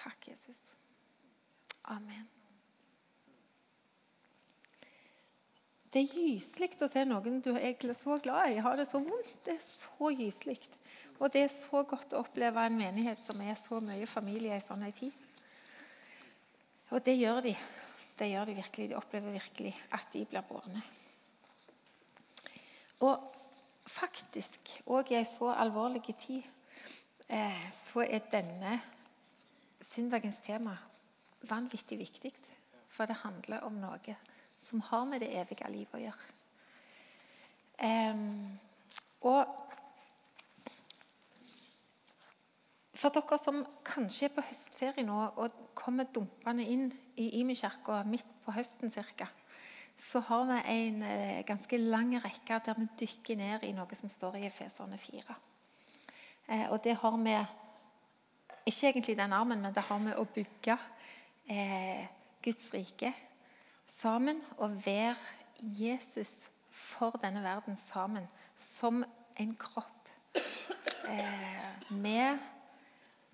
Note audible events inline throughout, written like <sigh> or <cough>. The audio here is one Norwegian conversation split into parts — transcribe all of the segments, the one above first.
Takk, Jesus. Amen. Det er gyselig å se noen du er så glad i, har det så vondt. Det er så gyselig. Og det er så godt å oppleve en menighet som er så mye familie i sånn en tid. Og det gjør de. Det gjør de virkelig. De opplever virkelig at de blir bårne. Og faktisk, òg i ei så alvorlig tid, eh, så er denne søndagens tema vanvittig viktig. For det handler om noe som har med det evige livet å gjøre. Um, og for dere som kanskje er på høstferie nå og kommer dumpende inn i Imi-kirka midt på høsten ca., så har vi en eh, ganske lang rekke der vi dykker ned i noe som står i Efeserne 4. Eh, og det har vi ikke egentlig den armen, men det har med å bygge eh, Guds rike sammen og være Jesus for denne verden sammen som en kropp. Eh, med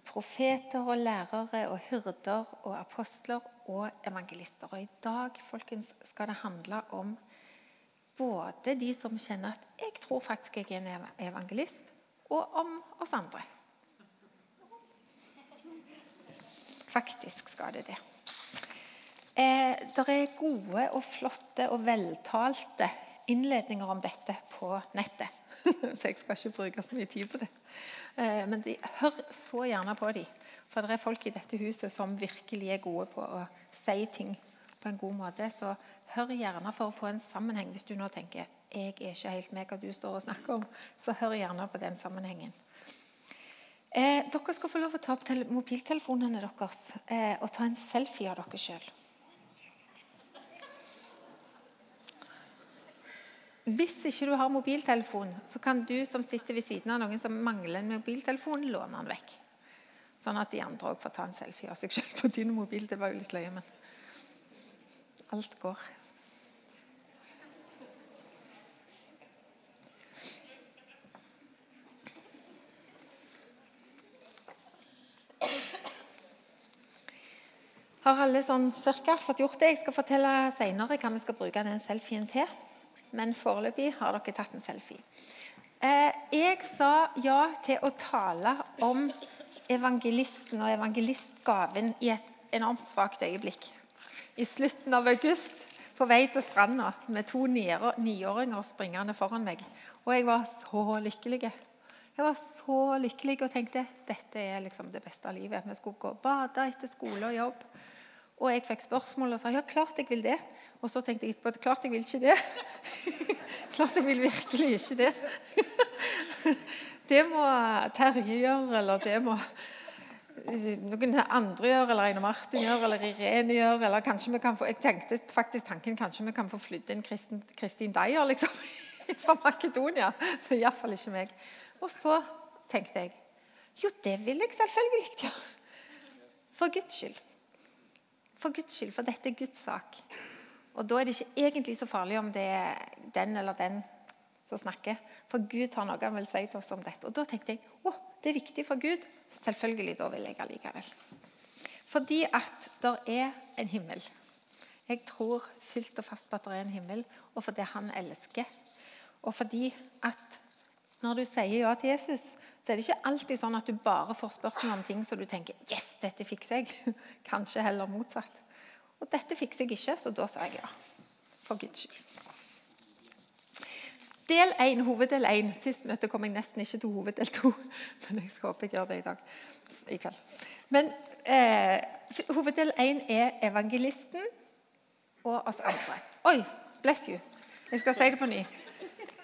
profeter og lærere og hyrder og apostler og evangelister. Og I dag folkens, skal det handle om både de som kjenner at 'jeg tror faktisk jeg er en evangelist', og om oss andre. Faktisk skal det det. Eh, det er gode og flotte og veltalte innledninger om dette på nettet. <laughs> så jeg skal ikke bruke så mye tid på det. Eh, men de, hør så gjerne på dem. For det er folk i dette huset som virkelig er gode på å si ting på en god måte. Så hør gjerne for å få en sammenheng. Hvis du nå tenker jeg er ikke helt med hva du står og snakker om, så hør gjerne på den sammenhengen. Eh, dere skal få lov å ta opp mobiltelefonene deres eh, og ta en selfie av dere sjøl. Hvis ikke du har mobiltelefon, så kan du som sitter ved siden av noen som mangler en mobiltelefon, låne den vekk. Sånn at de andre òg får ta en selfie av seg selv på din mobil. Det var jo litt løye, men alt går. Har alle sånn cirka fått gjort det? Jeg skal fortelle senere hva vi skal bruke den selfien til men foreløpig har dere tatt en selfie. Eh, jeg sa ja til å tale om evangelisten og evangelistgaven i et enormt svakt øyeblikk. I slutten av august, på vei til stranda med to niåringer springende foran meg. Og jeg var så lykkelig. Jeg var så lykkelig og tenkte dette er liksom det beste av livet. Vi skulle gå og bade etter skole og jobb. Og jeg fikk spørsmål og sa ja, klart jeg vil det. Og så tenkte jeg etterpå klart jeg vil ikke det. <laughs> klart jeg vil virkelig ikke det. <laughs> det må Terje gjøre, eller det må eh, noen andre gjøre, eller Einar Martin gjøre, eller Irene gjøre. eller kanskje vi kan få, Jeg tenkte faktisk tanken kanskje vi kan få flydd inn Kristin, Kristin Dyer liksom, <laughs> fra Makedonia. For iallfall ikke meg. Og så tenkte jeg jo, det vil jeg selvfølgelig gjøre. For Guds skyld. For Guds skyld, for dette er Guds sak. Og Da er det ikke egentlig så farlig om det er den eller den som snakker. For Gud har noe han vil si til oss om dette. Og Da tenkte jeg å, det er viktig for Gud. Selvfølgelig, da vil jeg allikevel. Fordi at det er en himmel. Jeg tror fullt og fast på at det er en himmel, og fordi han elsker. Og fordi at når du sier ja til Jesus, så er det ikke alltid sånn at du bare får spørsmål om ting som du tenker yes, dette fikser jeg. <laughs> Kanskje heller motsatt. Og dette fikser jeg ikke, så da sa jeg ja. For Guds skyld. Del 1, hoveddel 1. Sist møte kom jeg nesten ikke til hoveddel 2. <laughs> Men jeg skal håpe jeg gjør det i dag. I kveld. Men eh, hoveddel 1 er evangelisten og oss andre. Oi! Bless you. Jeg skal si det på ny.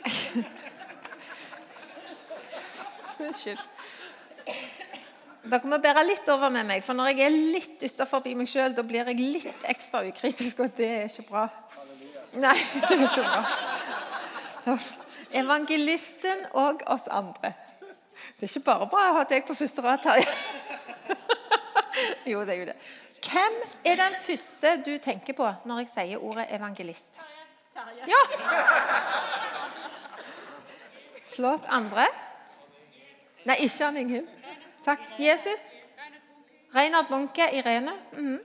<laughs> Unnskyld. Dere må bære litt over med meg, for når jeg er litt utafor meg sjøl, da blir jeg litt ekstra ukritisk, og det er ikke bra. Nei, <laughs> det er ikke bra. Evangelisten og oss andre. Det er ikke bare bra å ha deg på første rad, Terje. <laughs> Jo, det er jo det. Hvem er den første du tenker på når jeg sier ordet evangelist? Terje. Ja. Flott. Andre? Nei, ikke han Ingunn. Takk. Jesus? Reinhard Munke, Irene. Mhm.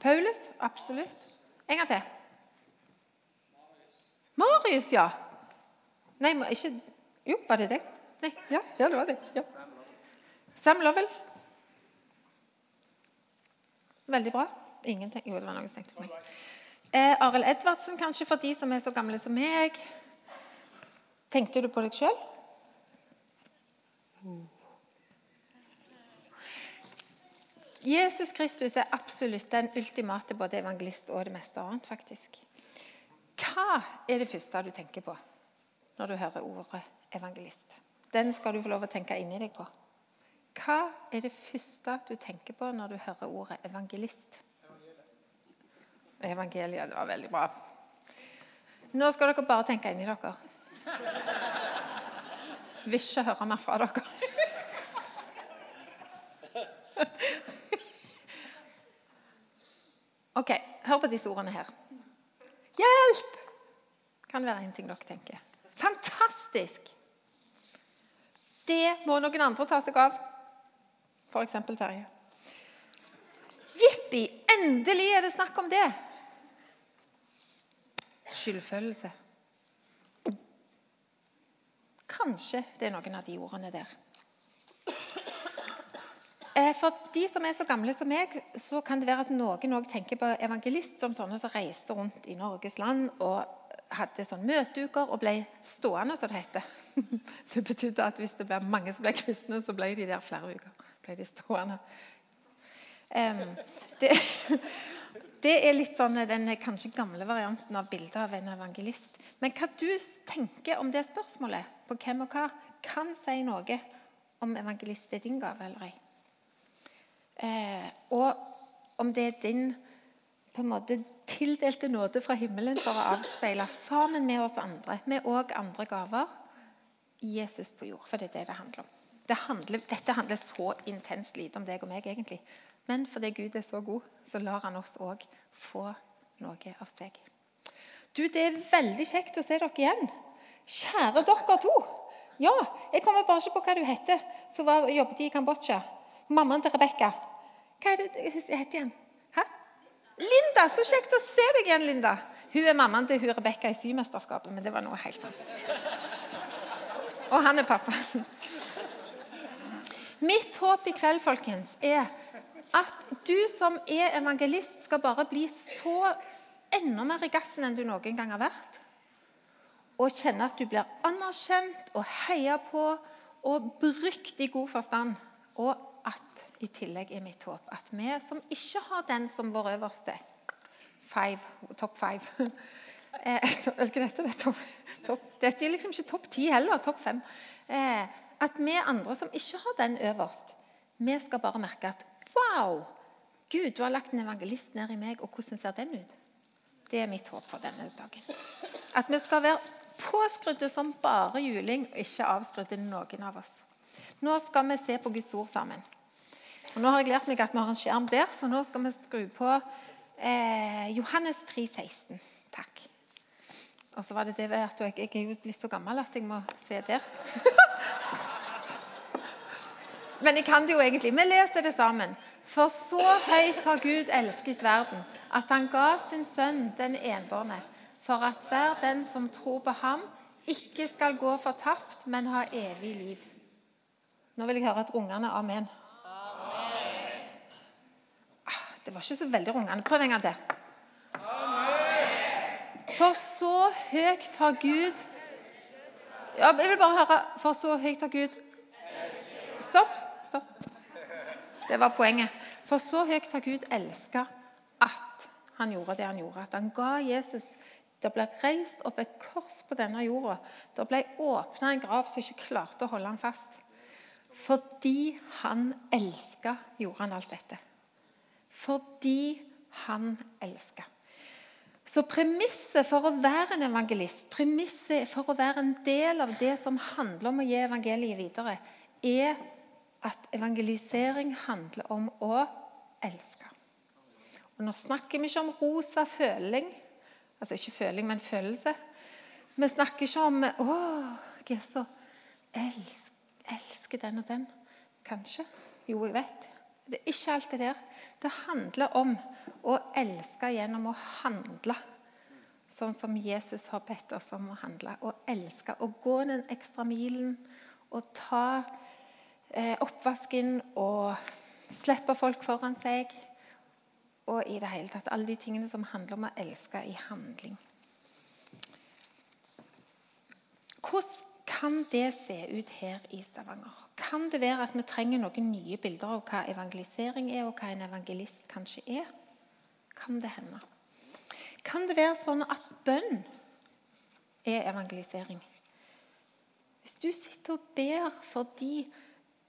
Paulus, absolutt. En gang til. Marius, ja. Nei, ikke Jo, var det deg? Nei, ja, ja det var det. Ja. Sam Lovell. Veldig bra. Ingenting Jo, det var noen som tenkte på meg. Eh, Arild Edvardsen, kanskje for de som er så gamle som meg. Tenkte du på deg sjøl? Jesus Kristus er absolutt den ultimate både evangelist og det meste annet. faktisk. Hva er det første du tenker på når du hører ordet evangelist? Den skal du få lov å tenke inni deg på. Hva er det første du tenker på når du hører ordet evangelist? Evangeliet. Det var veldig bra. Nå skal dere bare tenke inni dere. Vil ikke høre mer fra dere. Ok, Hør på disse ordene her. Hjelp! Kan være en ting dere tenker. Fantastisk! Det må noen andre ta seg av. F.eks. Terje. Jippi! Endelig er det snakk om det! Skyldfølelse. Kanskje det er noen av de ordene der. Eh, for de som er så gamle som meg, så kan det være at noen også tenker på evangelist som sånne som reiste rundt i Norges land og hadde sånn møteuker og ble stående, som det heter. <laughs> Det betydde at hvis det ble mange som ble kristne, så ble de der flere uker. ble de stående. Um, det, <laughs> det, er litt sånn den kanskje gamle varianten av bildet av en evangelist. Men hva du tenker om det spørsmålet, på hvem og hva, kan si noe om evangelist er din gave eller ei. Eh, og om det er din på en måte tildelte nåde fra himmelen for å avspeile sammen med oss andre, med òg andre gaver, Jesus på jord. For det er det det handler om. Det handler, dette handler så intenst lite om deg og meg, egentlig. Men fordi Gud er så god, så lar han oss òg få noe av seg. Du, Det er veldig kjekt å se dere igjen. Kjære dere to. Ja, jeg kommer bare ikke på hva du heter, som jobbet i Kambodsja. Mammaen til Rebekka. Hva er det hun heter igjen? Hæ? Linda! Så kjekt å se deg igjen, Linda. Hun er mammaen til hun Rebekka i Symesterskapet, men det var noe helt annet. Og han er pappa. Mitt håp i kveld folkens, er at du som er evangelist, skal bare bli så enda mer i gassen enn du noen gang har vært. Og kjenne at du blir anerkjent og heia på og brukt i god forstand. Og at i tillegg er mitt håp at vi som ikke har den som vår øverste five, Topp five <laughs> eh, heter det, top, top, det er liksom ikke topp ti heller. Topp fem. Eh, at vi andre som ikke har den øverst, vi skal bare merke at Wow! Gud, du har lagt en evangelist ned i meg, og hvordan ser den ut? Det er mitt håp for denne dagen. At vi skal være påskrudde som bare juling, og ikke avskrudde noen av oss. Nå skal vi se på Guds ord sammen. Og nå har jeg lært meg at vi har en skjerm der, så nå skal vi skru på eh, Johannes 3, 16. Takk. Og så var det det at jeg, jeg er jo blitt så gammel at jeg må se der. <laughs> Men jeg kan det jo egentlig. Vi leser det sammen. For så høyt har Gud elsket verden, at han ga sin sønn den enbårne, for at hver den som tror på ham, ikke skal gå fortapt, men ha evig liv. Nå vil jeg høre at ungene amen. Det var ikke så veldig rungende. Prøv en gang til. For så høyt har Gud Jeg vil bare høre For så høyt har Gud Stopp. Stopp. Det var poenget. For så høyt har Gud elska at han gjorde det han gjorde. At han ga Jesus Det ble reist opp et kors på denne jorda. Det ble åpna en grav som ikke klarte å holde han fast. Fordi han elska, gjorde han alt dette fordi han elska. Så premisset for å være en evangelist, premisset for å være en del av det som handler om å gi evangeliet videre, er at evangelisering handler om å elske. Og Nå snakker vi ikke om rosa føling, altså ikke føling, men følelse. Vi snakker ikke om 'Å, jeg så elsker, den og den'. Kanskje. Jo, jeg vet. Det er ikke alt det der. Det handler om å elske gjennom å handle. Sånn som Jesus har bedt oss om å handle. Å elske. Å gå den ekstra milen. Å ta oppvasken og slippe folk foran seg. Og i det hele tatt alle de tingene som handler om å elske i handling. Hvordan kan det se ut her i Stavanger? Kan det være at vi trenger noen nye bilder av hva evangelisering er, og hva en evangelist kanskje er? Kan det hende? Kan det være sånn at bønn er evangelisering? Hvis du sitter og ber for de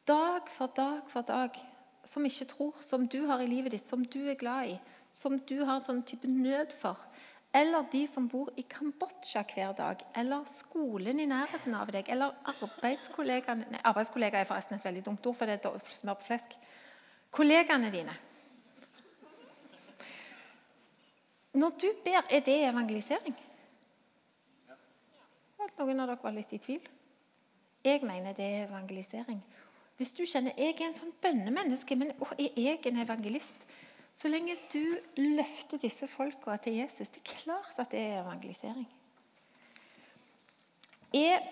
dag for dag for dag som ikke tror, som du har i livet ditt, som du er glad i, som du har en sånn type nød for, eller de som bor i Kambodsja hver dag, eller skolen i nærheten av deg, eller arbeidskollegaene Arbeidskollega er forresten et veldig dumt ord, for det er smør på flesk. Kollegaene dine. Når du ber, er det evangelisering? Noen av dere var litt i tvil. Jeg mener det er evangelisering. Hvis du kjenner jeg er en sånn bønnemenneske, men å, er jeg en evangelist? Så lenge du løfter disse folka til Jesus, det er klart at det er evangelisering. Er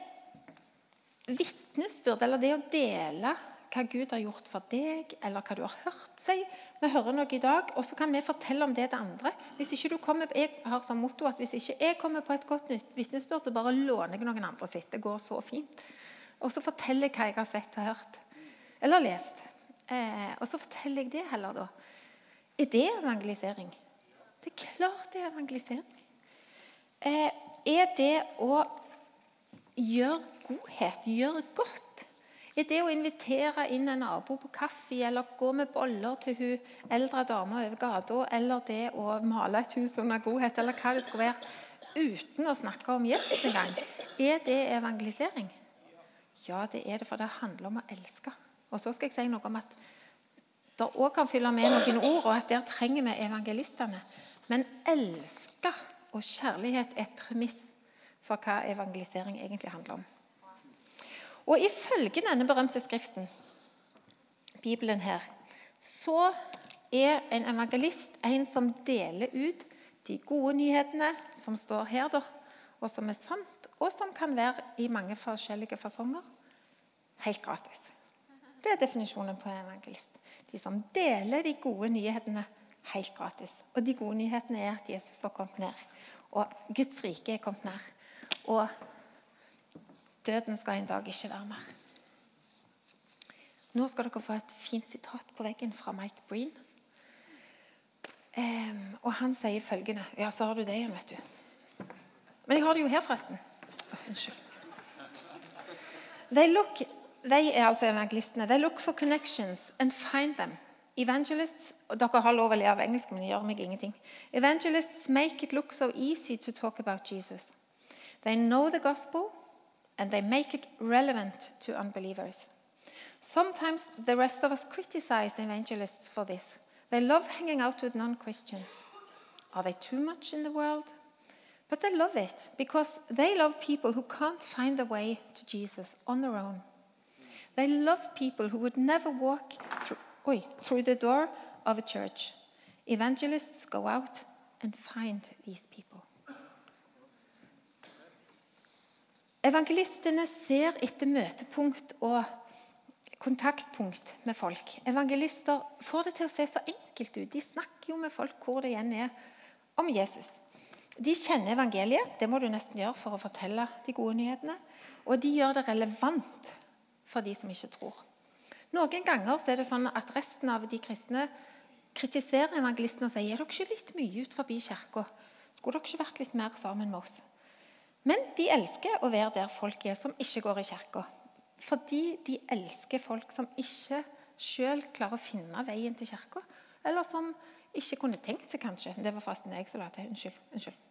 vitnesbyrd, eller det å dele hva Gud har gjort for deg, eller hva du har hørt Si vi hører noe i dag, og så kan vi fortelle om det til andre. Hvis ikke du kommer, Jeg har som motto at hvis ikke jeg kommer på et godt vitnesbyrd, så bare låner jeg noen andre sitt. Det går så fint. Og så forteller jeg hva jeg har sett og hørt. Eller lest. Eh, og så forteller jeg det heller, da. Er det evangelisering? Det er klart det er evangelisering. Eh, er det å gjøre godhet, gjøre godt? Er det å invitere inn en nabo på kaffe eller gå med boller til hun eldre dama over gata, eller det å male et hus under godhet, eller hva det skulle være, uten å snakke om Jesus engang? Er det evangelisering? Ja, det er det, for det handler om å elske. Og så skal jeg si noe om at det òg kan fylle med noen ord, og at der trenger vi evangelistene. Men elske og kjærlighet er et premiss for hva evangelisering egentlig handler om. Og ifølge denne berømte skriften, Bibelen her, så er en evangelist en som deler ut de gode nyhetene som står her, da, og som er sant, og som kan være i mange forskjellige fasonger, helt gratis. Det er definisjonen på evangelist. De som deler de gode nyhetene helt gratis. Og de gode nyhetene er at Jesus har kommet ned. Og Guds rike er kommet nær. Og døden skal en dag ikke være mer. Nå skal dere få et fint sitat på veggen fra Mike Breen. Um, og han sier følgende Ja, så har du det igjen, vet du. Men jeg har det jo her, forresten. Oh, unnskyld. They look de er altså evangelistene. They look for connections and find them. Evangelists Dere har lov å le av engelsk, men det gjør meg ingenting. Evangelists make it look so easy to talk about Jesus. They know the gospel, and they make it relevant to unbelievers. Sometimes the rest of us criticize evangelists for this. They love hanging out with non Christians. Are they too much in the world? But they love it because they love people who can't find the way to Jesus on their own. They love people who would never walk through, oi, through the door of a church. Evangelists go out and find these people. Evangelistene ser etter møtepunkt og kontaktpunkt med folk. Evangelister får det til å se så enkelt ut. De snakker jo med folk hvor det igjen er om Jesus. De kjenner evangeliet, det må du nesten gjøre for å fortelle de gode nyhetene. Og de gjør det relevant for de som ikke tror. Noen ganger er det sånn at resten av de kristne kritiserer evangelisten og sier er dere ikke litt mye ut forbi kirka. Skulle dere ikke vært litt mer sammen med oss? Men de elsker å være der folk er som ikke går i kirka. Fordi de elsker folk som ikke sjøl klarer å finne veien til kirka. Eller som ikke kunne tenkt seg, kanskje. Det var forresten jeg som la til. Unnskyld. unnskyld.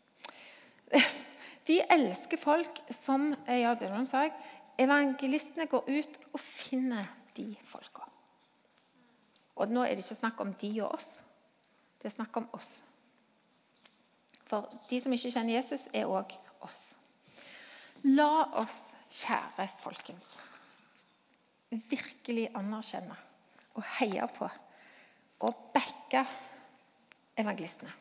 <laughs> De elsker folk som ja, det er noen jeg, Evangelistene går ut og finner de folka. Og nå er det ikke snakk om de og oss. Det er snakk om oss. For de som ikke kjenner Jesus, er òg oss. La oss, kjære folkens, virkelig anerkjenne og heie på og backe evangelistene.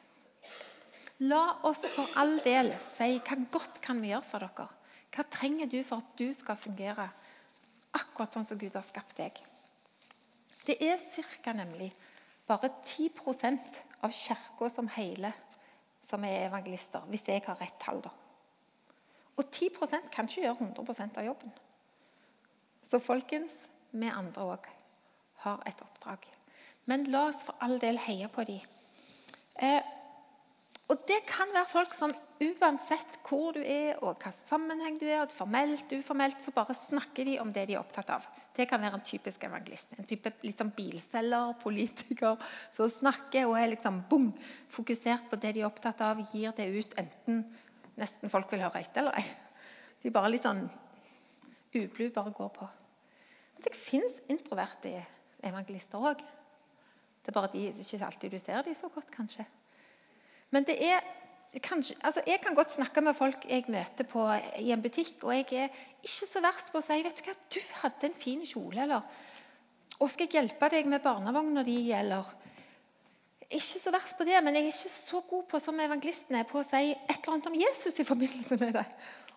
La oss for all del si hva godt kan vi gjøre for dere. Hva trenger du for at du skal fungere akkurat sånn som Gud har skapt deg? Det er ca. nemlig bare 10% av kirka som hele som er evangelister, hvis jeg har rett tall. da. Og 10% kan ikke gjøre 100 av jobben. Så folkens, vi andre òg har et oppdrag. Men la oss for all del heie på dem. Eh, og det kan være folk som uansett hvor du er og hva sammenheng du er, formelt, uformelt, så bare snakker de om det de er opptatt av. Det kan være en typisk evangelist. En type liksom bilselger, politiker som snakker og er liksom bom, fokusert på det de er opptatt av, gir det ut enten nesten folk vil høre etter eller ei. De bare litt sånn ublu bare går på. Det fins introverte evangelister òg. Det er bare de, ikke alltid du ser de så godt, kanskje. Men det er kanskje, altså Jeg kan godt snakke med folk jeg møter på i en butikk, og jeg er ikke så verst på å si vet du hva, du hadde en fin kjole, eller og skal jeg hjelpe deg med barnevogna di, eller Ikke så verst på det, men jeg er ikke så god på som evangelisten er på å si et eller annet om Jesus i forbindelse med det.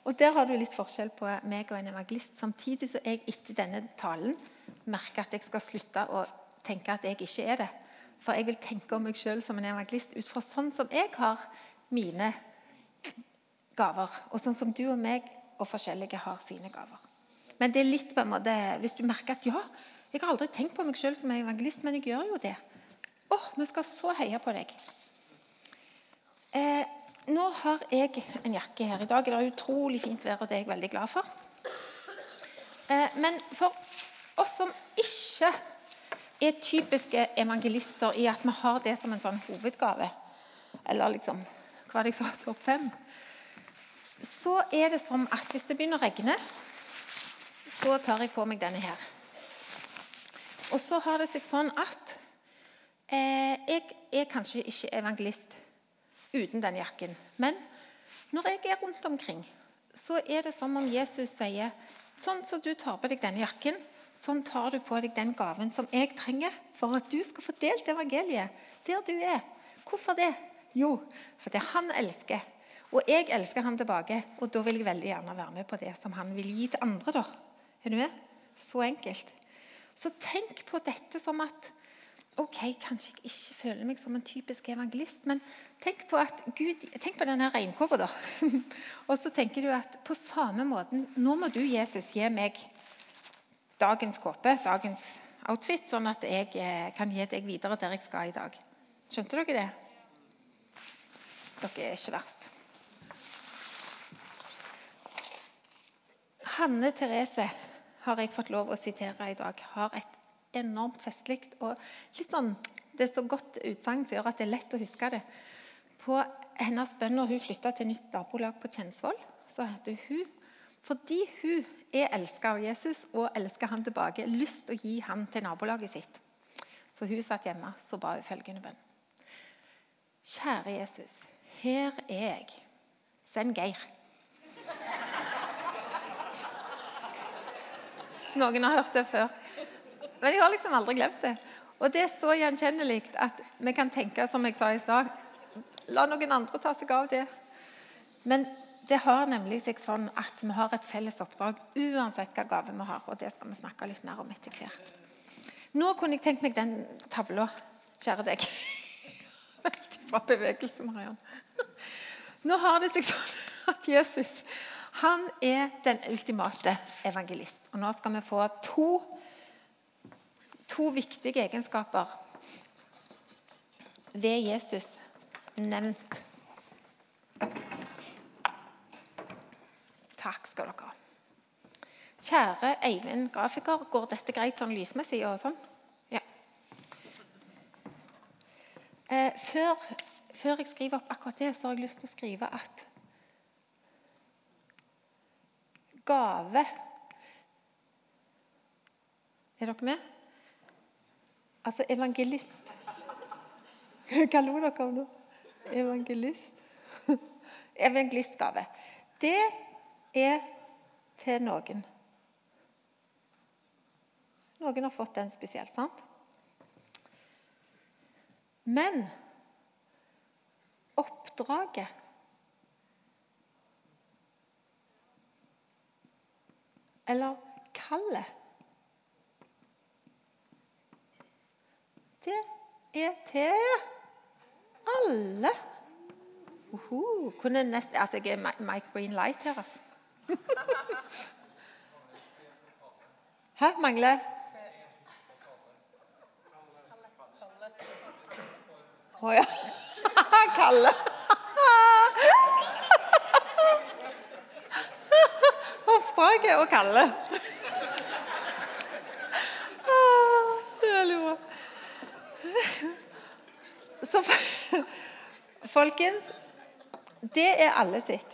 Og Der har du litt forskjell på meg og en evangelist. Samtidig så jeg etter denne talen merker at jeg skal slutte å tenke at jeg ikke er det. For jeg vil tenke om meg sjøl som en evangelist ut fra sånn som jeg har mine gaver. Og sånn som du og meg og forskjellige har sine gaver. Men det er litt på en måte, hvis du merker at ja, jeg har aldri tenkt på meg sjøl som en evangelist, men jeg gjør jo det. Å, vi skal så heie på deg. Eh, nå har jeg en jakke her i dag. Det er utrolig fint vær, og det er jeg veldig glad for. Eh, men for oss som ikke er typiske evangelister i at vi har det som en sånn hovedgave. Eller liksom Hva var det jeg sa? Topp fem. Så er det som at hvis det begynner å regne, så tar jeg på meg denne her. Og så har det seg sånn at eh, jeg er kanskje ikke evangelist uten denne jakken. Men når jeg er rundt omkring, så er det som om Jesus sier Sånn som du tar på deg denne jakken, Sånn tar du på deg den gaven som jeg trenger for at du skal få delt evangeliet der du er. Hvorfor det? Jo, fordi han elsker. Og jeg elsker han tilbake. Og da vil jeg veldig gjerne være med på det som han vil gi til andre. da. Er du med? Så enkelt. Så tenk på dette som at Ok, kanskje jeg ikke føler meg som en typisk evangelist, men tenk på at Gud, tenk på denne regnkåpa, da. <laughs> og så tenker du at på samme måten Nå må du, Jesus, gi meg dagens kåpe, dagens outfit, sånn at jeg eh, kan gi deg videre der jeg skal i dag. Skjønte dere det? Dere er ikke verst. Hanne Therese har jeg fått lov å sitere i dag. Har et enormt festlig og litt sånn Det er så godt utsagn som gjør at det er lett å huske det. På hennes bønn når hun flytta til nytt nabolag på Kjensvoll, så hadde hun fordi hun er elska av Jesus og elsker han tilbake, lyst til å gi han til nabolaget sitt. Så hun satt hjemme så ba hun følgende bønn. Kjære Jesus, her er jeg. Send Geir. Noen har hørt det før. Men jeg har liksom aldri glemt det. Og det er så gjenkjennelig at vi kan tenke som jeg sa i stad La noen andre ta seg av det. Men det har nemlig seg sånn at vi har et felles oppdrag uansett hva gave vi har. og Det skal vi snakke litt mer om etter hvert. Nå kunne jeg tenkt meg den tavla, kjære deg. <laughs> Fra bevegelse, Mariann. <laughs> Nå har det seg sånn at Jesus han er den ultimate evangelist. Og nå skal vi få to, to viktige egenskaper ved Jesus nevnt Takk skal dere ha. Kjære Eivind grafiker, går dette greit sånn lysmessig og sånn? Ja. Eh, før, før, jeg skriver opp akkurat det, så har jeg lyst til å skrive at gave Er dere med? Altså evangelist <laughs> Hva lo dere av nå? Evangelist. <laughs> Evangelistgave. Det er til noen. Noen har fått den spesielt, sant? Men oppdraget Eller kallet Det er til alle. Uhu, kunne nest, altså Jeg er Mike Breen Light her, altså. <laughs> Hæ? Mangler Å oh, ja. <laughs> Kalle. <laughs> Oppdraget og Kalle. Det er veldig bra. Så folkens Det er alle sitt.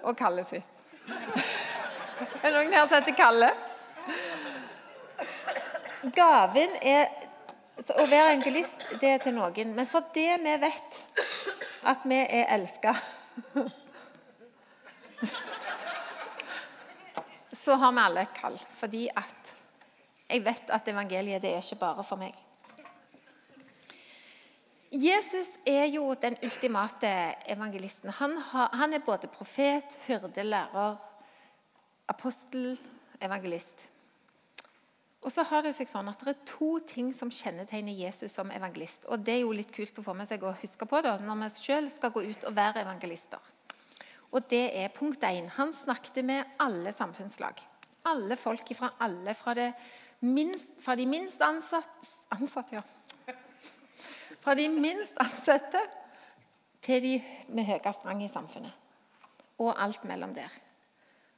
Og Kalle sitt. Er det noen her som heter Kalle? Gaven er Å være evangelist, det er til noen. Men for det vi vet at vi er elska Så har vi alle et kall. Fordi at jeg vet at evangeliet det er ikke bare for meg. Jesus er jo den ultimate evangelisten. Han, har, han er både profet, hyrde, lærer, apostel, evangelist. Og så har Det seg sånn at det er to ting som kjennetegner Jesus som evangelist. og Det er jo litt kult å få med seg og huske på da, når vi sjøl skal gå ut og være evangelister. Og det er punkt én. Han snakket med alle samfunnslag. Alle folk fra alle. Fra, minst, fra de minst ansatte, ansatte ja. Fra de minst ansatte til de med høyest rang i samfunnet. Og alt mellom der.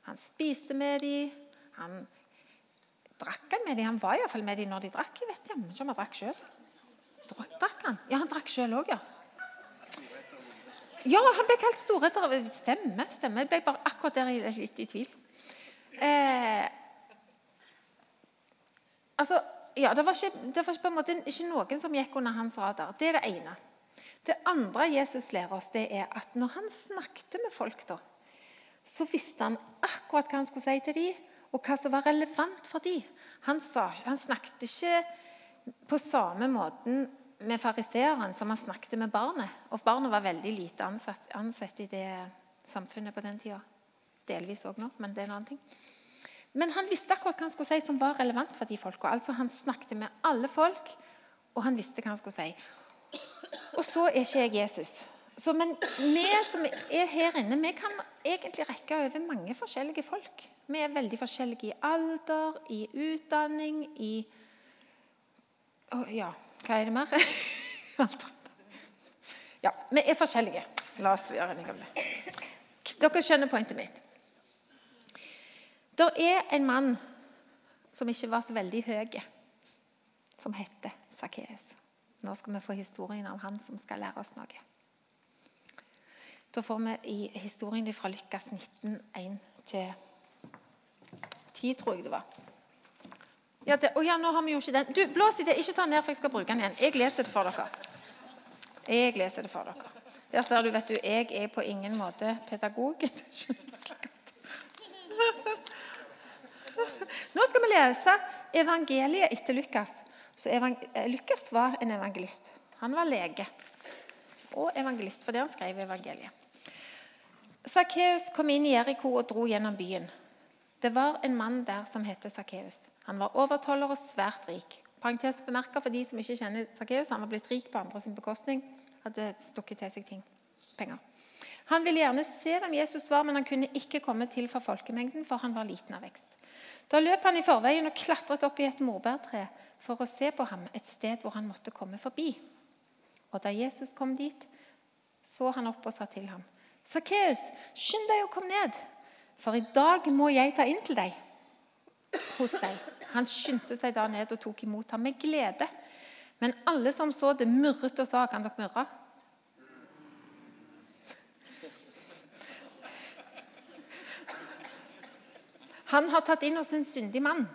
Han spiste med dem. Han drakk han med dem. Han var iallfall med dem når de drakk. Jeg vet ikke om han drakk sjøl. Drakk han? Ja, han drakk sjøl òg, ja. Ja, han ble kalt storheter. Stemmer. stemme. Jeg ble bare akkurat der litt i tvil. Eh, altså, ja, det var, ikke, det var på en måte ikke noen som gikk under hans radar. Det er det ene. Det andre Jesus lærer oss, det er at når han snakket med folk, da, så visste han akkurat hva han skulle si til dem, og hva som var relevant for dem. Han, han snakket ikke på samme måten med fariseeren som han snakket med barnet. Og barnet var veldig lite ansatt, ansett i det samfunnet på den tida. Delvis òg nå, men det er en annen ting. Men han visste akkurat hva han skulle si som var relevant for de folka. Altså, han snakket med alle folk, og han visste hva han skulle si. Og så er ikke jeg Jesus. Så, men vi som er her inne, vi kan egentlig rekke over mange forskjellige folk. Vi er veldig forskjellige i alder, i utdanning, i oh, Ja, hva er det mer? <laughs> ja, vi er forskjellige. La oss være enige om det. Dere skjønner pointet mitt. Det er en mann som ikke var så veldig høy, som heter Sakkeus. Nå skal vi få historien om han som skal lære oss noe. Da får vi i historien fra Lykkes 19, 1 10, tror jeg det var. Ja, det, oh ja, nå har vi jo ikke den. Du, Blås i det. Ikke ta den ned, for jeg skal bruke den igjen. Jeg leser det for dere. Jeg leser det for dere. Der ser du, vet du, jeg er på ingen måte pedagog. <laughs> <laughs> Nå skal vi lese evangeliet etter Lukas. Så eh, Lukas var en evangelist. Han var lege og evangelist fordi han skrev evangeliet. Sakkeus kom inn i Jeriko og dro gjennom byen. Det var en mann der som het Sakkeus. Han var overtoller og svært rik. Parentes bemerka for de som ikke kjenner Sakkeus, han var blitt rik på andre sin bekostning. Hadde stukket til seg ting, penger. Han ville gjerne se hvem Jesus var, men han kunne ikke komme til for folkemengden, for han var liten av vekst. Da løp han i forveien og klatret opp i et morbærtre for å se på ham et sted hvor han måtte komme forbi. Og da Jesus kom dit, så han opp og sa til ham, 'Sakkeus, skynd deg å komme ned, for i dag må jeg ta inn til deg hos deg.' Han skyndte seg da ned og tok imot ham med glede. Men alle som så det, murret og sa, 'Kan dere murre?' Han har tatt inn hos en syndig mann.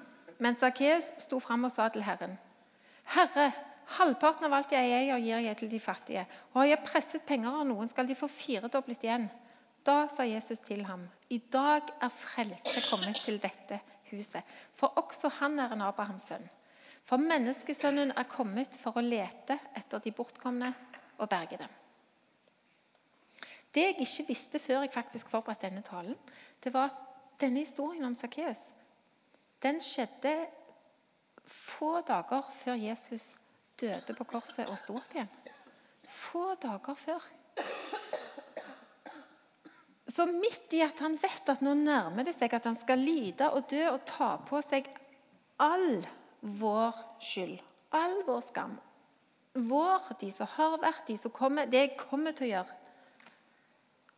Men Sakkeus sto fram og sa til Herren.: Herre, halvparten av alt jeg eier, gir jeg til de fattige. Og har jeg presset penger av noen, skal de få firedoblet igjen. Da sa Jesus til ham, I dag er frelse kommet til dette huset, for også han er en Abrahams sønn. For menneskesønnen er kommet for å lete etter de bortkomne og berge dem. Det jeg ikke visste før jeg faktisk forberedte denne talen, det var at denne historien om Sakkeus den skjedde få dager før Jesus døde på korset og sto opp igjen. Få dager før. Så midt i at han vet at nå nærmer det seg at han skal lide og dø og ta på seg all vår skyld, all vår skam Vår, de som har vært, de som kommer, det jeg kommer til å gjøre.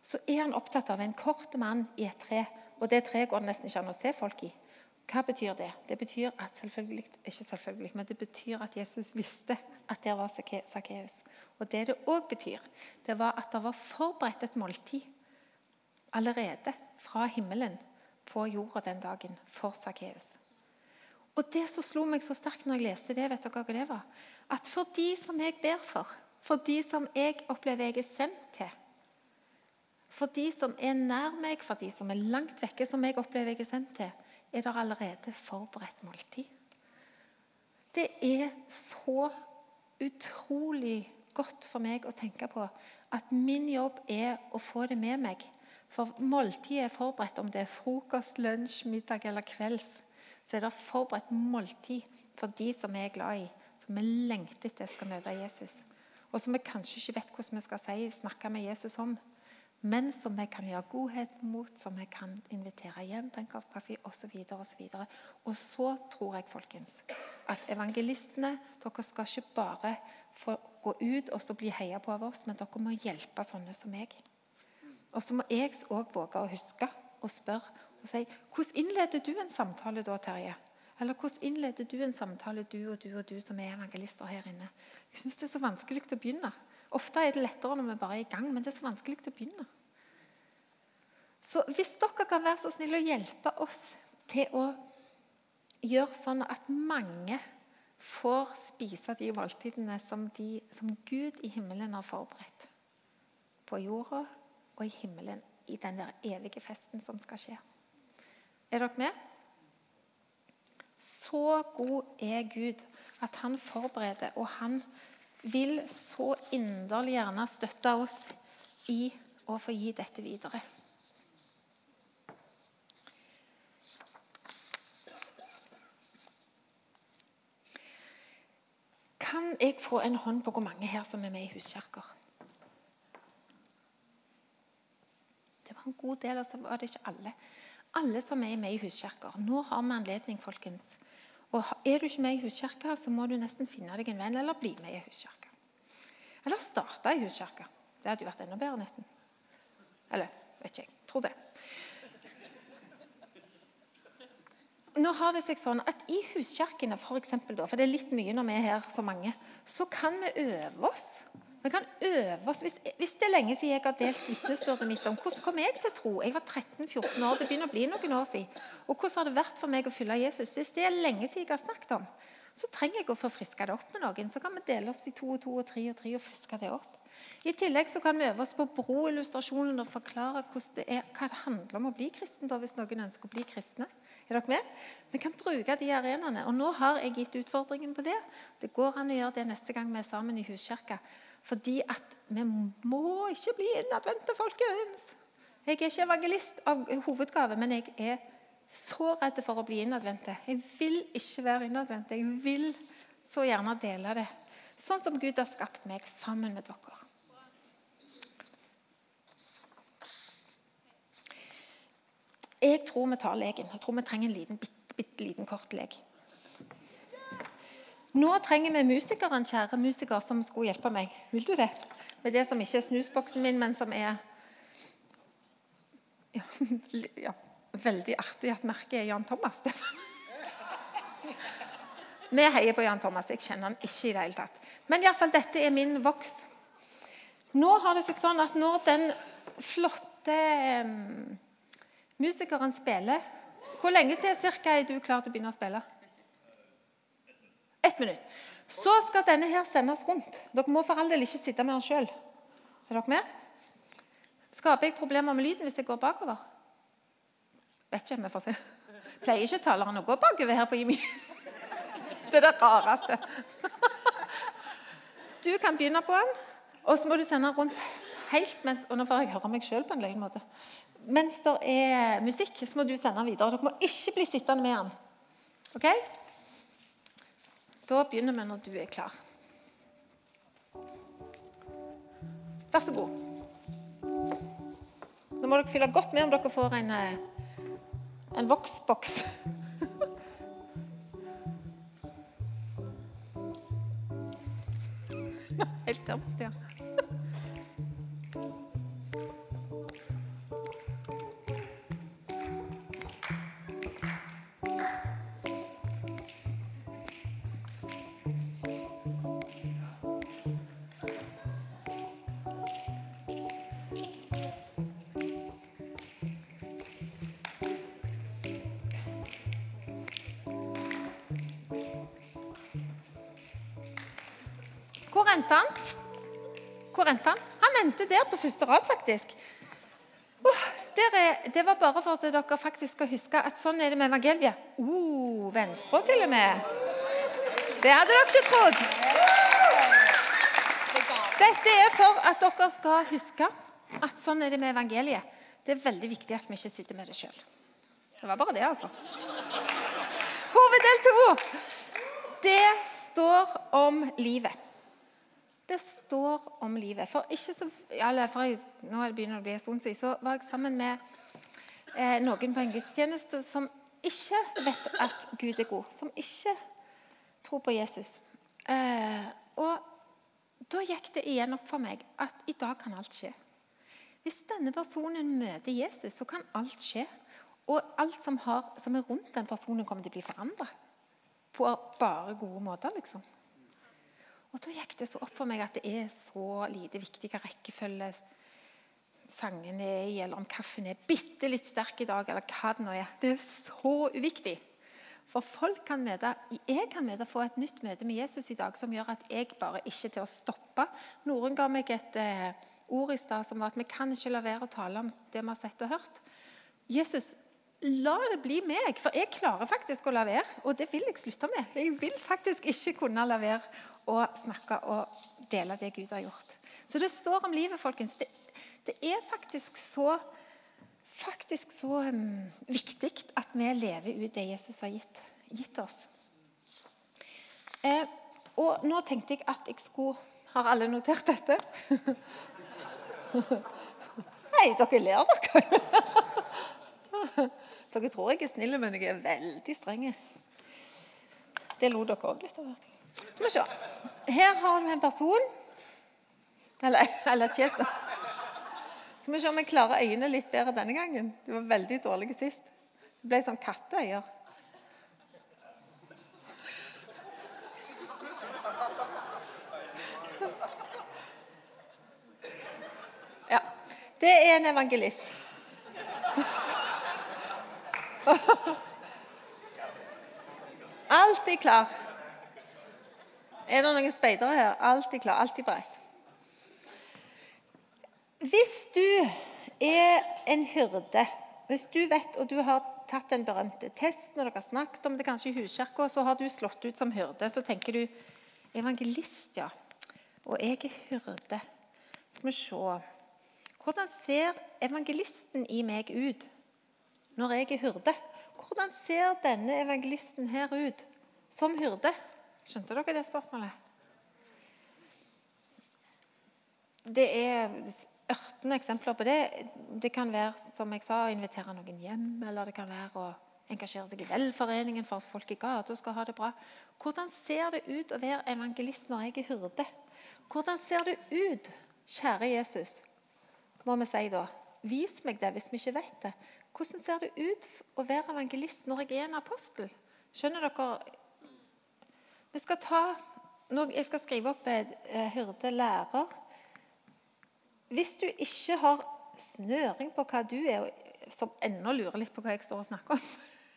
Så er han opptatt av en kort mann i et tre, og det treet går det nesten ikke an å se folk i. Hva betyr det? Det betyr at selvfølgelig, ikke selvfølgelig, men det betyr at Jesus visste at der var Sakkeus. Og det det òg betyr, det var at det var forberedt et måltid allerede fra himmelen på jorda den dagen for Sakkeus. Og det som slo meg så sterkt når jeg leste det, vet dere hva det var? At for de som jeg ber for, for de som jeg opplever jeg er sendt til, for de som er nær meg, for de som er langt vekke, som jeg opplever jeg er sendt til, er det allerede forberedt måltid. Det er så utrolig godt for meg å tenke på at min jobb er å få det med meg for måltidet er forberedt, om det er frokost, lunsj, middag eller kvelds. Så er det forberedt måltid for de som vi er glad i, som vi lengter etter skal møte Jesus. Og som vi kanskje ikke vet hvordan vi skal si, snakke med Jesus om. Men som vi kan gjøre godhet mot, som vi kan invitere hjem på en kopp kaffe osv. Og, så og så tror jeg folkens, at evangelistene dere skal ikke bare få gå ut og så bli heia på av oss, men dere må hjelpe sånne som meg. Og så må jeg òg våge å huske og spørre og si Hvordan innleder du en samtale da, Terje? Eller hvordan innleder du en samtale, du og du og du som er evangelister her inne? Jeg syns det er så vanskelig å begynne. Ofte er det lettere når vi bare er i gang, men det er så vanskelig å begynne. Så hvis dere kan være så snille å hjelpe oss til å gjøre sånn at mange får spise de måltidene som, de, som Gud i himmelen har forberedt på jorda og i himmelen i den der evige festen som skal skje. Er dere med? Så god er Gud at han forbereder, og han vil så inderlig gjerne støtte oss i å få gi dette videre. Kan jeg få en hånd på hvor mange her som er med i huskirker? en god del, og så var det ikke alle. Alle som er med i huskirker. Nå har vi anledning, folkens. Og Er du ikke med i huskirka, så må du nesten finne deg en venn eller bli med i huskirka. Eller starte i huskirka. Det hadde jo vært enda bedre, nesten. Eller vet ikke jeg. Tror det. Nå har det seg sånn at I huskirkene, for, eksempel, for det er litt mye når vi er her så mange, så kan vi øve oss vi kan øve oss. Hvis, hvis, det er lenge siden jeg har delt vitnesbyrdet mitt om hvordan kom jeg til tro Jeg var 13-14 år, det begynner å bli noen år siden. Og hvordan har det vært for meg å følge Jesus? Hvis det er lenge siden jeg har snakket om, så trenger jeg å forfriske det opp med noen. Så kan vi dele oss i to og to og tre og tre og friske det opp. I tillegg så kan vi øve oss på broillustrasjonen og forklare det er, hva det handler om å bli kristen. da, hvis noen ønsker å bli kristne. Er dere med? Vi kan bruke de arenaene. Og nå har jeg gitt utfordringen på det. Det går an å gjøre det neste gang vi er sammen i huskirka. Fordi at vi må ikke bli innadvendte, folkens. Jeg er ikke evangelist av hovedgave, men jeg er så redd for å bli innadvendte. Jeg vil ikke være innadvendt. Jeg vil så gjerne dele det. Sånn som Gud har skapt meg sammen med dere. Jeg tror vi tar leken. Jeg tror vi trenger en liten, bitte, bitte liten kort lek. Nå trenger vi musikeren, kjære musiker, som skulle hjelpe meg. Vil du det? Med det som ikke er snusboksen min, men som er ja, <laughs> ja, Veldig artig at merket er Jan Thomas. <laughs> vi heier på Jan Thomas. Jeg kjenner han ikke i det hele tatt. Men iallfall, dette er min voks. Nå har det seg sånn at når den flotte musikeren spiller Hvor lenge til cirka er du klar til å begynne å spille? Ett minutt. Så skal denne her sendes rundt. Dere må for all del ikke sitte med den sjøl. Er dere med? Skaper jeg problemer med lyden hvis jeg går bakover? Vet ikke, vi får se. Pleier ikke taleren å gå bakover her på Jimmy? <laughs> Det er det rareste. Du kan begynne på den, og så må du sende den rundt helt mens Og nå får jeg høre meg sjøl på en løgn måte. Mens det er musikk, så må du sende den videre. Dere må ikke bli sittende med den. Ok? Da begynner vi når du er klar. Vær så god. Nå må dere fylle godt med om dere får en, eh, en voksboks. <laughs> Helt borte, ja. Endte han? Han endte der på første rad, faktisk. Oh, er, det var bare for at dere faktisk skal huske at sånn er det med evangeliet. Oh, venstre til og med. Det hadde dere ikke trodd. Dette er for at dere skal huske at sånn er det med evangeliet. Det er veldig viktig at vi ikke sitter med det sjøl. Det var bare det, altså. Hoveddel to. Det står om livet. Det står om livet. For så, for jeg, nå begynner det å bli en stund siden, så var jeg sammen med eh, noen på en gudstjeneste som ikke vet at Gud er god. Som ikke tror på Jesus. Eh, og da gikk det igjen opp for meg at i dag kan alt skje. Hvis denne personen møter Jesus, så kan alt skje. Og alt som, har, som er rundt den personen, kommer til å bli forandra. På bare gode måter, liksom. Og Da gikk det så opp for meg at det er så lite viktig hva rekkefølge sangen er i, eller om kaffen er bitte litt sterk i dag, eller hva det nå er. Det er så uviktig. For folk kan møte, jeg kan møte, få et nytt møte med Jesus i dag som gjør at jeg bare ikke er til å stoppe. Noren ga meg et eh, ord i stad som var at vi kan ikke la være å tale om det vi har sett og hørt. Jesus, la det bli meg, for jeg klarer faktisk å la være. Og det vil jeg slutte med. Jeg vil faktisk ikke kunne la være å snakke og dele det Gud har gjort. Så det står om livet, folkens. Det, det er faktisk så, faktisk så um, viktig at vi lever ut det Jesus har gitt, gitt oss. Eh, og nå tenkte jeg at jeg skulle Har alle notert dette? <laughs> Hei, dere ler, dere. <laughs> dere tror jeg er snill, men jeg er veldig streng. Det lo dere òg litt av. Skal vi se. Her har du en person Eller, eller et fjes. Skal vi se om jeg klarer øynene litt bedre denne gangen. De var veldig dårlige sist. Det ble sånn katteøyer. Ja. Det er en evangelist. Alltid klar. Er det noen speidere her? Alltid klar, alltid beredt. Hvis du er en hyrde, hvis du vet og du har tatt den berømte testen, og dere har snakket om det kanskje i huskirka, så har du slått ut som hyrde, så tenker du evangelist, ja. Og jeg er hyrde. Skal vi se Hvordan ser evangelisten i meg ut når jeg er hyrde? Hvordan ser denne evangelisten her ut som hyrde? Skjønte dere det spørsmålet? Det er ørtende eksempler på det. Det kan være som jeg sa, å invitere noen hjem, eller det kan være å engasjere seg i velforeningen for at folk i gata skal ha det bra. Hvordan ser det ut å være evangelist når jeg er hyrde? Hvordan ser det ut, kjære Jesus, må vi si da. Vis meg det hvis vi ikke vet det. Hvordan ser det ut å være evangelist når jeg er en apostel? Skjønner dere vi skal ta, jeg skal skrive opp eh, hyrde lærer. Hvis du ikke har snøring på hva du er, som ennå lurer litt på hva jeg står og snakker om,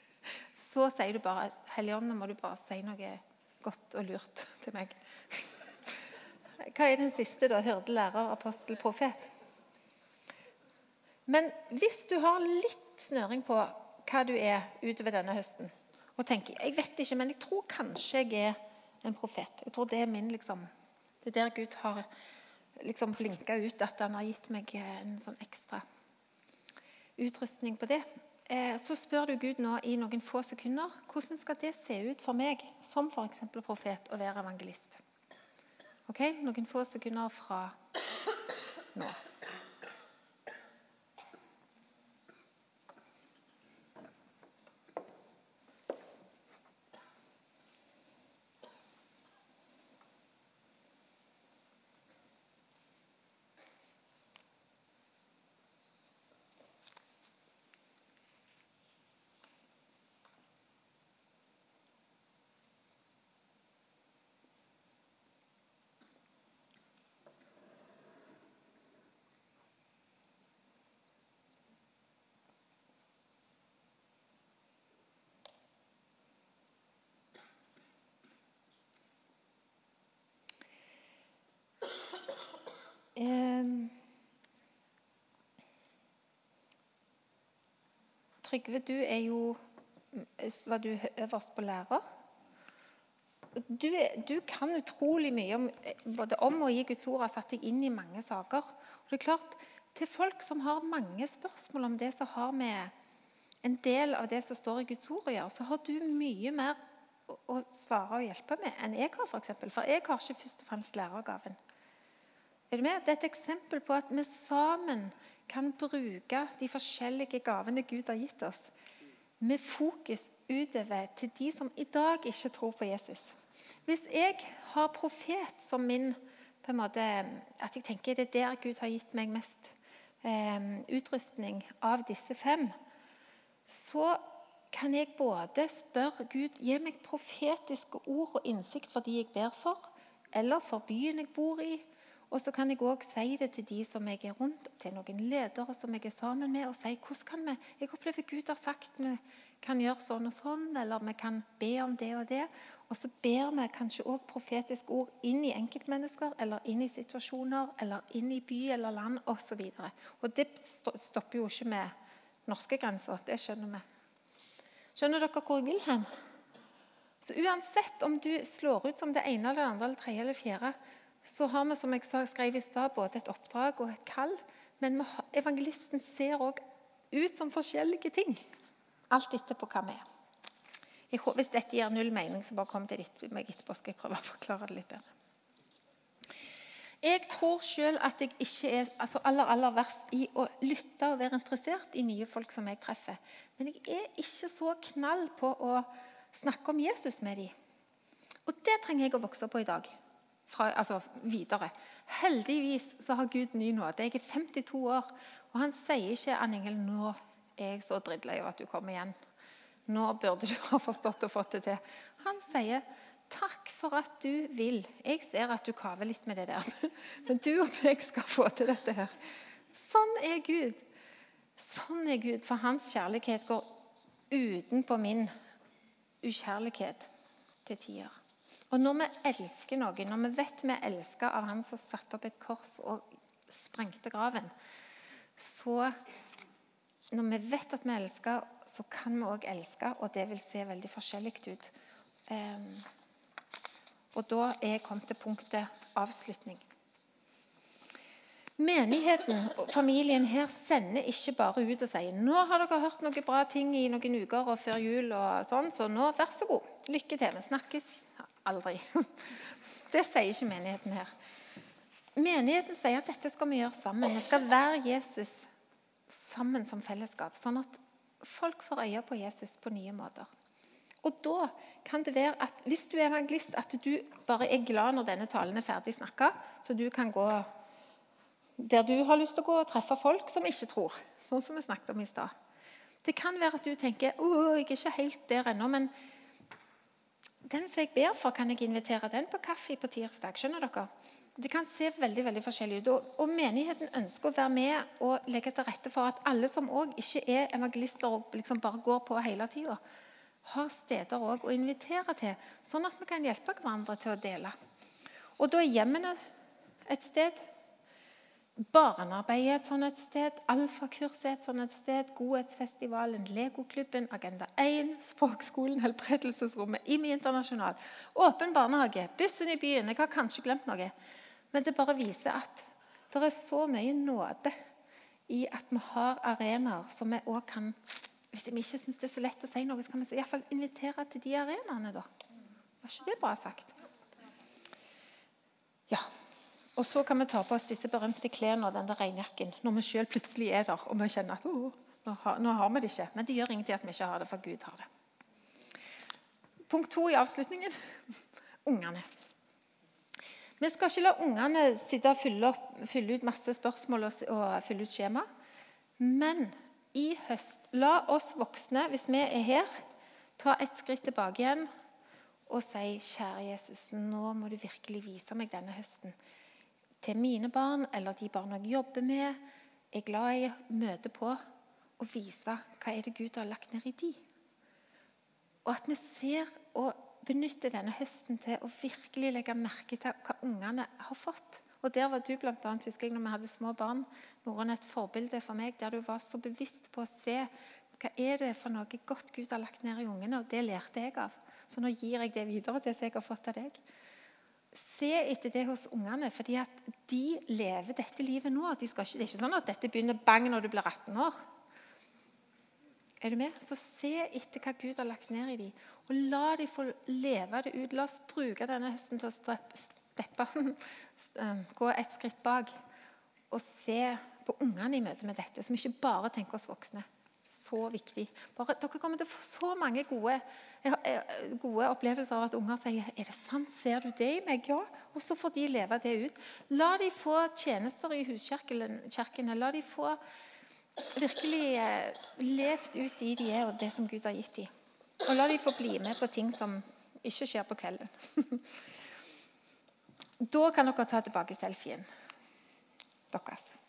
<laughs> så sier du bare Helligånden, må du bare si noe godt og lurt til meg. <laughs> Hva er den siste, da? Hyrde, lærer, apostel, profet? Men hvis du har litt snøring på hva du er utover denne høsten, og tenker jeg vet ikke, men jeg tror kanskje jeg er en profet. Jeg tror Det er min liksom, det er der Gud har liksom blinka ut at han har gitt meg en sånn ekstra utrustning på det. Eh, så spør du Gud nå i noen få sekunder hvordan skal det se ut for meg som f.eks. profet å være evangelist. Ok, Noen få sekunder fra nå. Trygve, du er jo Var du øverst på lærer? Du, du, kan utrolig mye om, både om og i Guds ord, har satt deg inn i mange saker. Og det er klart, Til folk som har mange spørsmål om det som har med en del av det som står i Guds ord å gjøre, så har du mye mer å, å svare og hjelpe med enn jeg har. For, eksempel. for jeg har ikke først og fremst lærergaven. Er du med? Det er et eksempel på at vi sammen kan bruke de forskjellige gavene Gud har gitt oss, med fokus utover til de som i dag ikke tror på Jesus. Hvis jeg har profet som min på en måte, At jeg tenker det er der Gud har gitt meg mest eh, utrustning av disse fem, så kan jeg både spørre Gud gi meg profetiske ord og innsikt for de jeg ber for, eller for byen jeg bor i, og så kan jeg òg si det til de som jeg er rundt, til noen ledere som jeg er sammen med, og si hvordan kan vi Jeg opplever Gud har sagt vi kan gjøre sånn og sånn, eller vi kan be om det og det. Og så ber vi kanskje òg profetiske ord inn i enkeltmennesker, eller inn i situasjoner, eller inn i by eller land osv. Og, og det stopper jo ikke med norske grenser. Det skjønner vi. Skjønner dere hvor jeg vil hen? Så uansett om du slår ut som det ene eller det andre eller tredje eller fjerde, så har vi som jeg skrev i sted, både et oppdrag og et kall. Men evangelisten ser òg ut som forskjellige ting. Alt etterpå hva vi er. Jeg, hvis dette gir null mening, så bare kom til meg etterpå. skal jeg prøve å forklare det litt bedre. Jeg tror sjøl at jeg ikke er altså aller, aller verst i å lytte og være interessert i nye folk som jeg treffer. Men jeg er ikke så knall på å snakke om Jesus med dem. Og det trenger jeg å vokse på i dag fra, altså videre. Heldigvis så har Gud ny nåde. Jeg er 52 år, og han sier ikke Anningel, nå er jeg så drittlei av at du kommer igjen. Nå burde du <laughs> ha forstått og fått det til. Han sier takk for at du vil. Jeg ser at du kaver litt med det der, <laughs> men du og meg skal få til dette her. Sånn er Gud. Sånn er Gud, for hans kjærlighet går utenpå min ukjærlighet til tider. Og når vi elsker noen, når vi vet vi er elska av Han som satte opp et kors og sprengte graven, så Når vi vet at vi elsker, så kan vi òg elske, og det vil se veldig forskjellig ut. Um, og da er jeg kommet til punktet avslutning. Menigheten og familien her sender ikke bare ut og sier nå har dere hørt noen bra ting i noen uker og før jul, og sånn, så nå vær så god, lykke til. Vi snakkes Aldri. <laughs> Det sier ikke menigheten her. Menigheten sier at dette skal vi gjøre sammen. Vi skal være Jesus sammen som fellesskap, sånn at folk får øye på Jesus på nye måter. Og da kan det være at Hvis du er evangelist, at du bare er glad når denne talen er ferdig snakka, så du kan gå der du har lyst til å gå og treffe folk som ikke tror. Sånn som vi snakket om i stad. Det kan være at du tenker å, jeg er ikke helt der ennå, men den som jeg ber for, kan jeg invitere den på kaffe på tirsdag. skjønner dere? Det kan se veldig veldig forskjellig ut. Og, og Menigheten ønsker å være med og legge til rette for at alle som òg ikke er evangelister og liksom bare går på hele tida, har steder også å invitere til, sånn at vi kan hjelpe hverandre til å dele. Og Da er hjemmene et sted. Barnearbeid er et sånt et sted, alfakurs er et sånt et sted, Godhetsfestivalen, Legoklubben, Agenda 1, Språkskolen, Helbredelsesrommet, IMI Internasjonal, Åpen barnehage, bussen i byen. Jeg har kanskje glemt noe. Men det bare viser at det er så mye nåde i at vi har arenaer som vi òg kan Hvis vi ikke syns det er så lett å si noe, så kan vi iallfall invitere til de arenaene, da. Var ikke det bra sagt? Ja. Og så kan vi ta på oss disse berømte klærne og den regnjakken når vi sjøl plutselig er der og vi kjenner at oh, nå, har, nå, har, vi det ikke. Men det gjør ingenting at vi ikke har det, for Gud har det. Punkt to i avslutningen ungene. Vi skal ikke la ungene sitte og fylle, opp, fylle ut masse spørsmål og, og, fylle ut skjema. Men i høst, la oss voksne, hvis vi er her, ta et skritt tilbake igjen og si, 'Kjære Jesus, nå må du virkelig vise meg denne høsten.' Til mine barn eller de barna jeg jobber med, er glad i å møte på og vise hva er det Gud har lagt ned i de. Og at vi ser og benytter denne høsten til å virkelig legge merke til hva ungene har fått. Og Der var du blant annet, husker jeg, når vi hadde små barn, noen et forbilde for meg, der du var så bevisst på å se hva er det for noe godt Gud har lagt ned i ungene. Og det lærte jeg av. Så nå gir jeg det videre til det jeg har fått av deg se etter det hos ungene, fordi at de lever dette livet nå. De ikke, det er ikke sånn at dette begynner bang når du blir 18 år. Er du med? Så se etter hva Gud har lagt ned i dem. Og la dem få leve det ut. La oss bruke denne høsten til å steppe, <laughs> um, gå et skritt bak og se på ungene i møte med dette, som ikke bare tenker oss voksne. Så viktig. Bare, dere kommer til å få så mange gode jeg har eh, gode opplevelser av at unger sier 'Er det sant? Ser du det i meg?' Ja. Og så får de leve det ut. La de få tjenester i huskirkene. La de få virkelig eh, levd ut de de er, og det som Gud har gitt dem. Og la de få bli med på ting som ikke skjer på kvelden. <laughs> da kan dere ta tilbake selfien deres.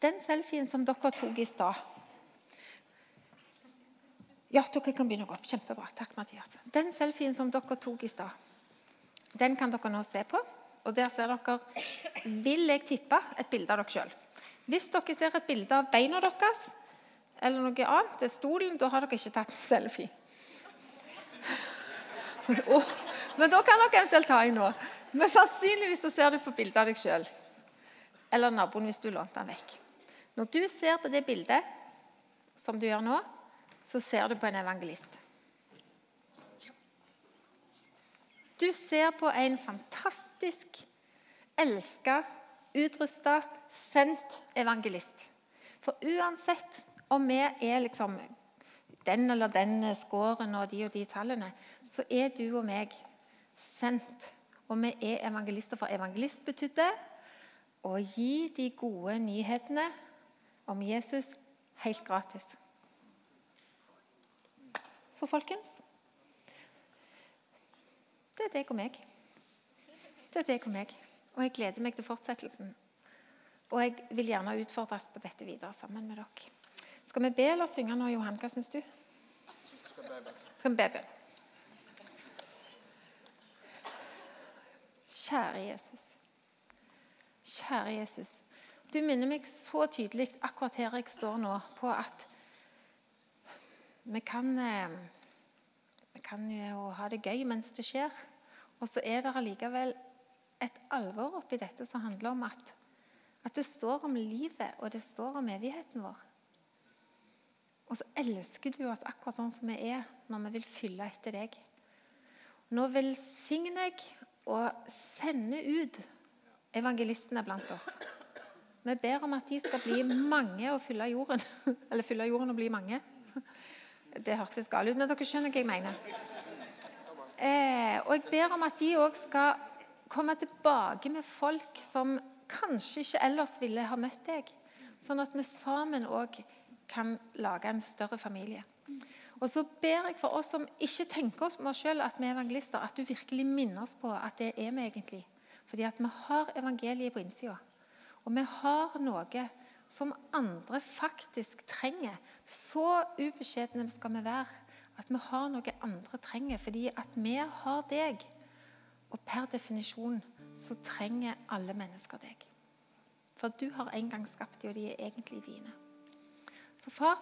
Den selfien som dere tok i stad Ja, dere kan begynne å gå opp. Kjempebra. Takk, Mathias. Den selfien som dere tok i stad, den kan dere nå se på. Og der ser dere, vil jeg tippe, et bilde av dere sjøl. Hvis dere ser et bilde av beina deres eller noe annet, det er stolen, da har dere ikke tatt selfie. <laughs> Men da kan dere eventuelt ta en nå. Men sannsynligvis så ser du på bildet av deg sjøl. Eller naboen hvis du lånte den vekk. Når du ser på det bildet som du gjør nå, så ser du på en evangelist. Du ser på en fantastisk elska, utrusta, sendt evangelist. For uansett om vi er liksom den eller den skåren og de og de tallene, så er du og meg sendt. Og vi er evangelister, for evangelist betydde å gi de gode nyhetene om Jesus helt gratis. Så folkens Det er deg og meg. Det er deg og meg. Og jeg gleder meg til fortsettelsen. Og jeg vil gjerne utfordres på dette videre sammen med dere. Skal vi be eller synge nå, Johan? Hva syns du? Skal vi be? Kjære Jesus. Kjære Jesus. Du minner meg så tydelig akkurat her jeg står nå, på at vi kan, eh, vi kan jo ha det gøy mens det skjer. Og så er det allikevel et alvor oppi dette som handler om at, at det står om livet, og det står om evigheten vår. Og så elsker du oss akkurat sånn som vi er, når vi vil fylle etter deg. Nå velsigner jeg og sender ut evangelistene blant oss. Vi ber om at de skal bli mange og fylle jorden. <laughs> Eller fylle jorden og bli mange. <laughs> Det hørtes galt ut, men dere skjønner hva jeg mener. Eh, og jeg ber om at de òg skal komme tilbake med folk som kanskje ikke ellers ville ha møtt deg. Sånn at vi sammen òg kan lage en større familie. Og så ber jeg for oss som ikke tenker oss med oss selv at vi er evangelister, at du virkelig minner oss på at det er vi egentlig. Fordi at vi har evangeliet på innsida. Og vi har noe som andre faktisk trenger. Så ubeskjedne skal vi være at vi har noe andre trenger, fordi at vi har deg. Og per definisjon så trenger alle mennesker deg. For du har en gang skapt dem, og de er egentlig dine. Så far,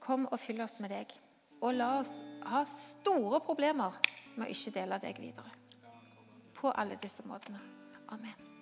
kom og fyll oss med deg. Og la oss ha store problemer med å ikke dele deg videre. På alle disse måtene. Amen.